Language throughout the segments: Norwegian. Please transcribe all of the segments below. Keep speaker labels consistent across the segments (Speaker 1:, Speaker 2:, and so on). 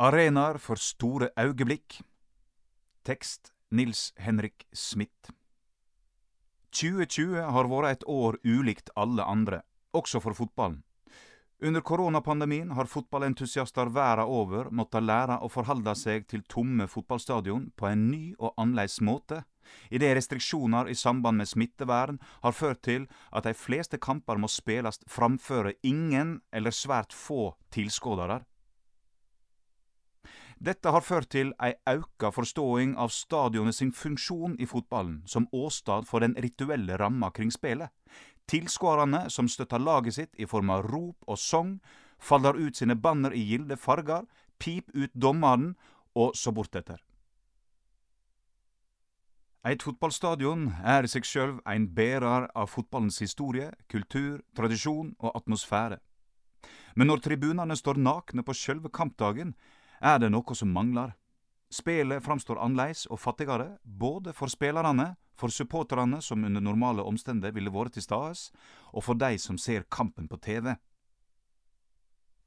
Speaker 1: Arenaer for store augeblikk. Tekst Nils Henrik Smith. 2020 har vært et år ulikt alle andre, også for fotballen. Under koronapandemien har fotballentusiaster verden over måttet lære å forholde seg til tomme fotballstadion på en ny og annerledes måte, idet restriksjoner i samband med smittevern har ført til at de fleste kamper må spilles framføre ingen eller svært få tilskuere. Dette har ført til ei auka forståing av stadionet sin funksjon i fotballen, som åstad for den rituelle ramma kring spelet. Tilskuerne som støtter laget sitt i form av rop og song, faller ut sine banner i gilde fargar, pip ut dommeren, og så bortetter. Eit fotballstadion er i seg sjølv ein berar av fotballens historie, kultur, tradisjon og atmosfære. Men når tribunene står nakne på sjølve kampdagen, er det noe som mangler. Spelet framstår annerledes og fattigere, både for spillerne, for supporterne som under normale omstendigheter ville vært til stades, og for de som ser kampen på TV.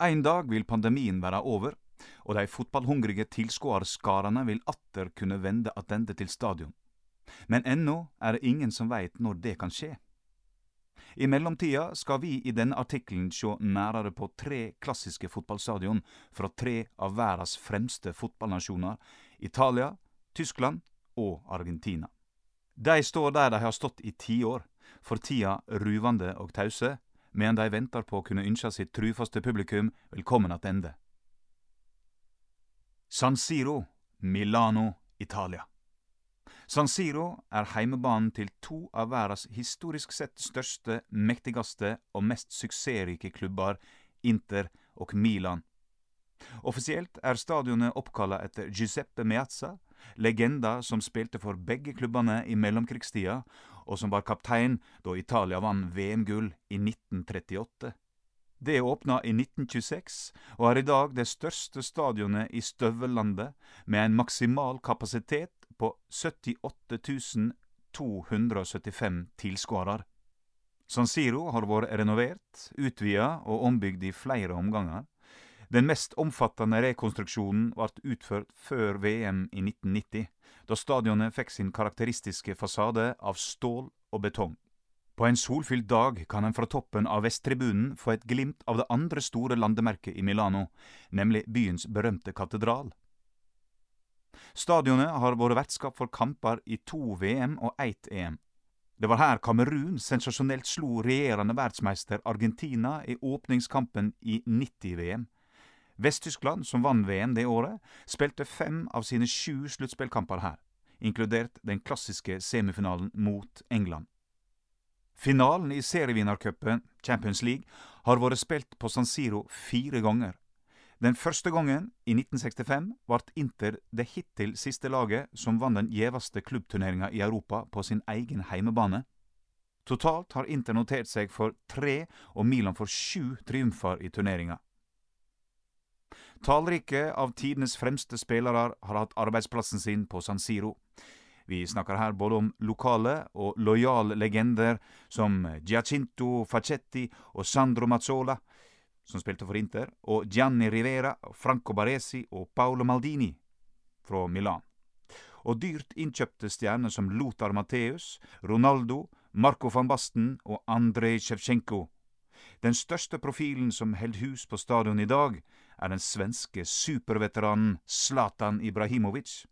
Speaker 1: En dag vil pandemien være over, og de fotballhungrige tilskuerskarene vil atter kunne vende attende til stadion. Men ennå er det ingen som veit når det kan skje. I mellomtida skal vi i denne artikkelen sjå nærare på tre klassiske fotballstadion fra tre av verdas fremste fotballnasjoner, Italia, Tyskland og Argentina. De står der de har stått i tiår, for tida ruvande og tause, medan de venter på å kunne ynskje sitt trufaste publikum velkommen attende. San Siro, Milano, Italia. San Siro er heimebanen til to av verdens historisk sett største, mektigste og mest suksessrike klubber, Inter og Milan. Offisielt er stadionet oppkalla etter Giuseppe Meazza, legenda som spilte for begge klubbene i mellomkrigstida, og som var kaptein da Italia vant VM-gull i 1938. Det åpna i 1926, og er i dag det største stadionet i støvellandet, med en maksimal kapasitet på 78 275 tilskuere. San Siro har vært renovert, utvida og ombygd i flere omganger. Den mest omfattende rekonstruksjonen ble utført før VM i 1990, da stadionet fikk sin karakteristiske fasade av stål og betong. På en solfylt dag kan en fra toppen av Vesttribunen få et glimt av det andre store landemerket i Milano, nemlig byens berømte katedral. Stadionet har vært vertskap for kamper i to VM og ett EM. Det var her Kamerun sensasjonelt slo regjerende verdensmeister Argentina i åpningskampen i 90-VM. Vest-Tyskland, som vant VM det året, spilte fem av sine sju sluttspillkamper her, inkludert den klassiske semifinalen mot England. Finalen i serievinnercupen, Champions League, har vært spilt på San Siro fire ganger, den første gangen, i 1965, ble Inter det hittil siste laget som vant den gjeveste klubbturneringa i Europa på sin egen heimebane. Totalt har Inter notert seg for tre og Milan for sju triumfer i turneringa. Tallrike av tidenes fremste spillere har hatt arbeidsplassen sin på San Siro. Vi snakker her både om lokale og lojale legender som Giacinto Facetti og Sandro Mazzola, som spilte for Inter, og Gianni Rivera, Franco Baresi og Paolo Maldini fra Milan. Og dyrt innkjøpte stjerner som Lothar Matteus, Ronaldo, Marco van Basten og Andrej Sjevtsjenko. Den største profilen som held hus på stadion i dag, er den svenske superveteranen Zlatan Ibrahimovic.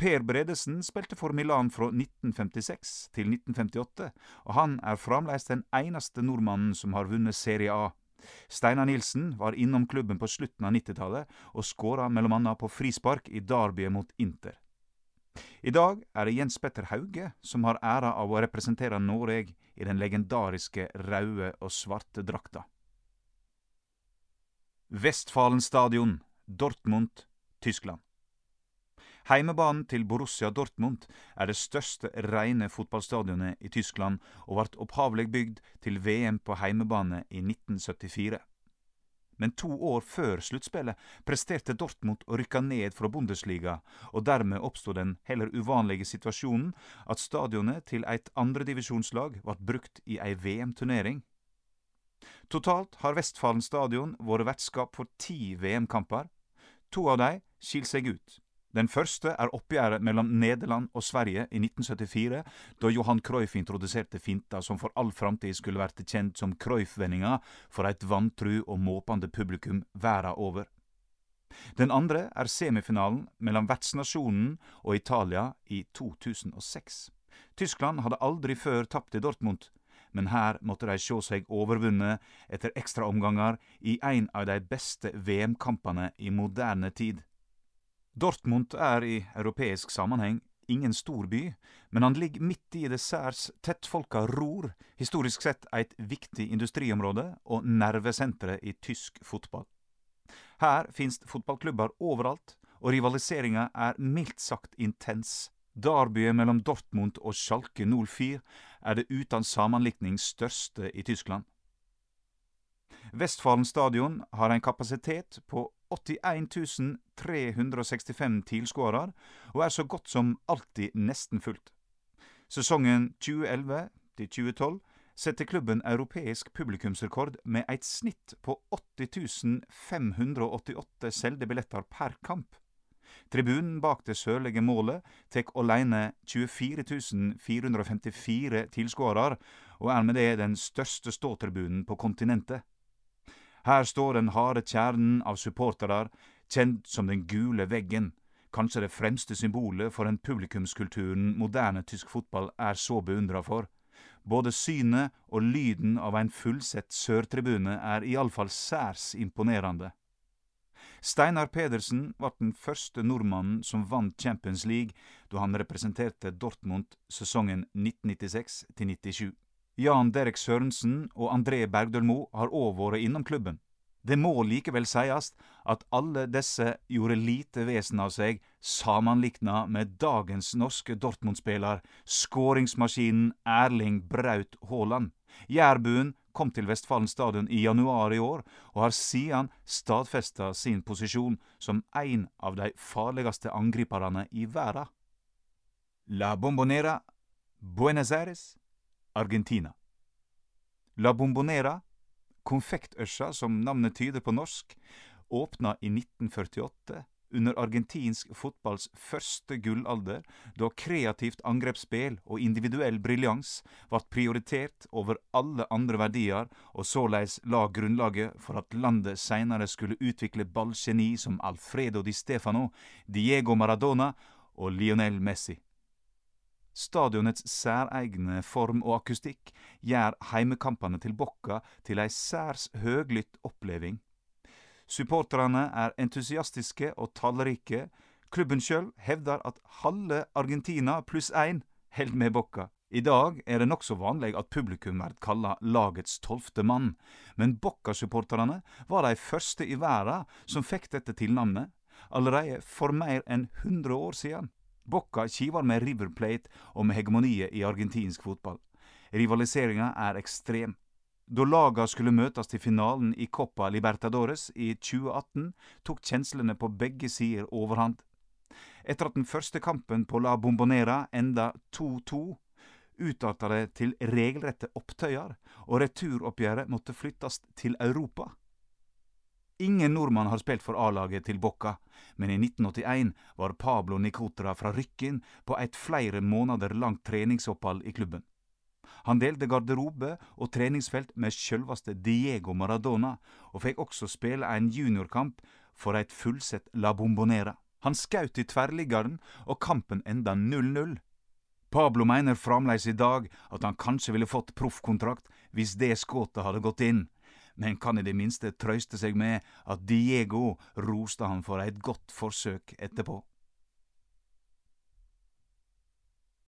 Speaker 1: Per Bredesen spilte for Milan fra 1956 til 1958, og han er fremdeles den eneste nordmannen som har vunnet Serie A. Steinar Nilsen var innom klubben på slutten av 90-tallet og skåra bl.a. på frispark i derbyet mot Inter. I dag er det Jens Petter Hauge som har æra av å representere Noreg i den legendariske røde og svarte drakta. Vestfalen stadion, Dortmund, Tyskland. Heimebanen til Borussia Dortmund er det største rene fotballstadionet i Tyskland, og ble opphavlig bygd til VM på heimebane i 1974. Men to år før sluttspillet presterte Dortmund å rykke ned fra Bundesliga, og dermed oppstod den heller uvanlige situasjonen at stadionet til et andredivisjonslag ble brukt i ei VM-turnering. Totalt har Vestfalen stadion vært vertskap for ti VM-kamper. To av dem skiller seg ut. Den første er oppgjøret mellom Nederland og Sverige i 1974, da Johan Cruyff introduserte finta som for all framtid skulle vært kjent som Cruyff-vendinga for et vantru og måpende publikum verden over. Den andre er semifinalen mellom vertsnasjonen og Italia i 2006. Tyskland hadde aldri før tapt i Dortmund, men her måtte de sjå seg overvunnet etter ekstraomganger i en av de beste VM-kampene i moderne tid. Dortmund er i europeisk sammenheng ingen stor by, men han ligger midt i det særs tettfolka Ror, historisk sett eit viktig industriområde og nervesenteret i tysk fotball. Her finst fotballklubber overalt, og rivaliseringa er mildt sagt intens. Derbyet mellom Dortmund og Schalke 04 er det uten sammenlikning største i Tyskland. Vestfalen stadion har en kapasitet på 81 365 tilskuere, og er så godt som alltid nesten fullt. Sesongen 2011 2012 setter klubben europeisk publikumsrekord med et snitt på 80 588 solgte billetter per kamp. Tribunen bak det sørlige målet tek alene 24 454 tilskuere, og er med det den største ståtribunen på kontinentet. Her står den harde kjernen av supportere, kjent som den gule veggen, kanskje det fremste symbolet for den publikumskulturen moderne tysk fotball er så beundra for. Både synet og lyden av en fullsett sørtribune er iallfall særs imponerende. Steinar Pedersen ble den første nordmannen som vant Champions League da han representerte Dortmund sesongen 1996–97. Jan Derek Sørensen og André Bergdølmo har òg vært innom klubben. Det må likevel sies at alle disse gjorde lite vesen av seg sammenlikna med dagens norske Dortmund-spiller, skåringsmaskinen Erling Braut Haaland. Jærbuen kom til Vestfallen stadion i januar i år, og har siden stadfesta sin posisjon som en av de farligste angriperne i verden. La Bombonera, Buenos Aires, Argentina. La Bombonera, konfektørsa som navnet tyder på norsk, åpna i 1948 under argentinsk fotballs første gullalder, da kreativt angrepsspill og individuell briljans ble prioritert over alle andre verdier, og såleis la grunnlaget for at landet seinere skulle utvikle ballgeni som Alfredo di Stefano, Diego Maradona og Lionel Messi. Stadionets særegne form og akustikk gjør heimekampene til Bokka til ei særs høglytt oppleving. Supporterne er entusiastiske og tallrike. Klubben sjøl hevder at halve Argentina pluss én held med Bokka. I dag er det nokså vanlig at publikum blir kalla lagets tolvte mann, men Bocca-supporterne var de første i verden som fikk dette tilnavnet, allerede for mer enn hundre år siden. Bocca kiver med River Plate og med hegemoniet i argentinsk fotball. Rivaliseringa er ekstrem. Da laga skulle møtes til finalen i Copa Libertadores i 2018, tok kjenslene på begge sider overhånd. Etter at den første kampen på La Bombonera enda 2-2, utarta det til regelrette opptøyer, og returoppgjøret måtte flyttes til Europa. Ingen nordmann har spilt for A-laget til Bocca, men i 1981 var Pablo Nicotra fra Rykkinn på et flere måneder langt treningsopphold i klubben. Han delte garderobe og treningsfelt med sjølvaste Diego Maradona, og fikk også spille en juniorkamp for et fullsett La Bombonera. Han skaut i tverrliggeren, og kampen enda 0-0. Pablo mener fremdeles i dag at han kanskje ville fått proffkontrakt hvis det skuddet hadde gått inn men kan i det minste trøyste seg med at Diego roste han for et godt forsøk etterpå.